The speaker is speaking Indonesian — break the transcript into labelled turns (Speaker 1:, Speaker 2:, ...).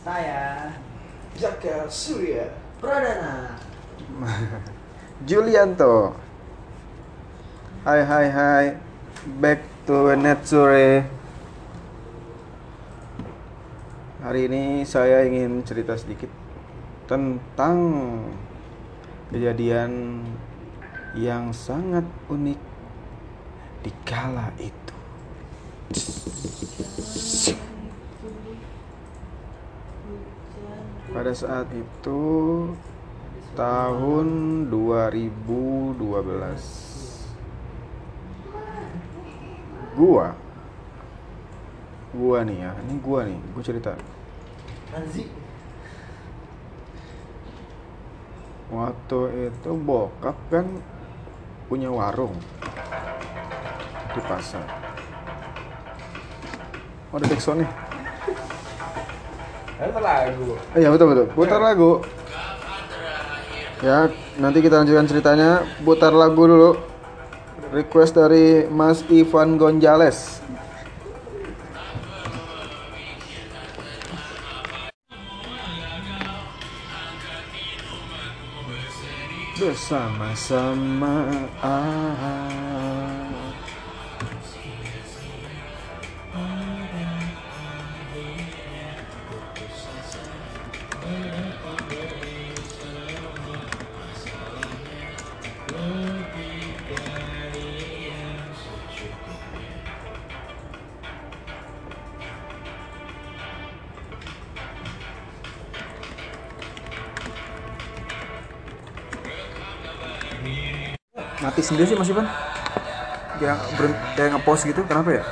Speaker 1: Saya
Speaker 2: Jaka Surya
Speaker 1: Pradana.
Speaker 3: Julianto. Hai hai hai. Back to Netsure. Hari ini saya ingin cerita sedikit tentang kejadian yang sangat unik di kala itu. Pada saat itu tahun 2012 gua. Gua nih ya ini gua nih gua cerita. Waktu itu bokap kan punya warung di pasar. Oh ada backsound nih
Speaker 2: Itu lagu
Speaker 3: Iya betul betul. Putar lagu. Ya nanti kita lanjutkan ceritanya. Putar lagu dulu. Request dari Mas Ivan Gonzales. Bersama-sama ah. Mati sendiri sih Mas Ivan. Kayak ber kayak ngepost gitu, kenapa ya?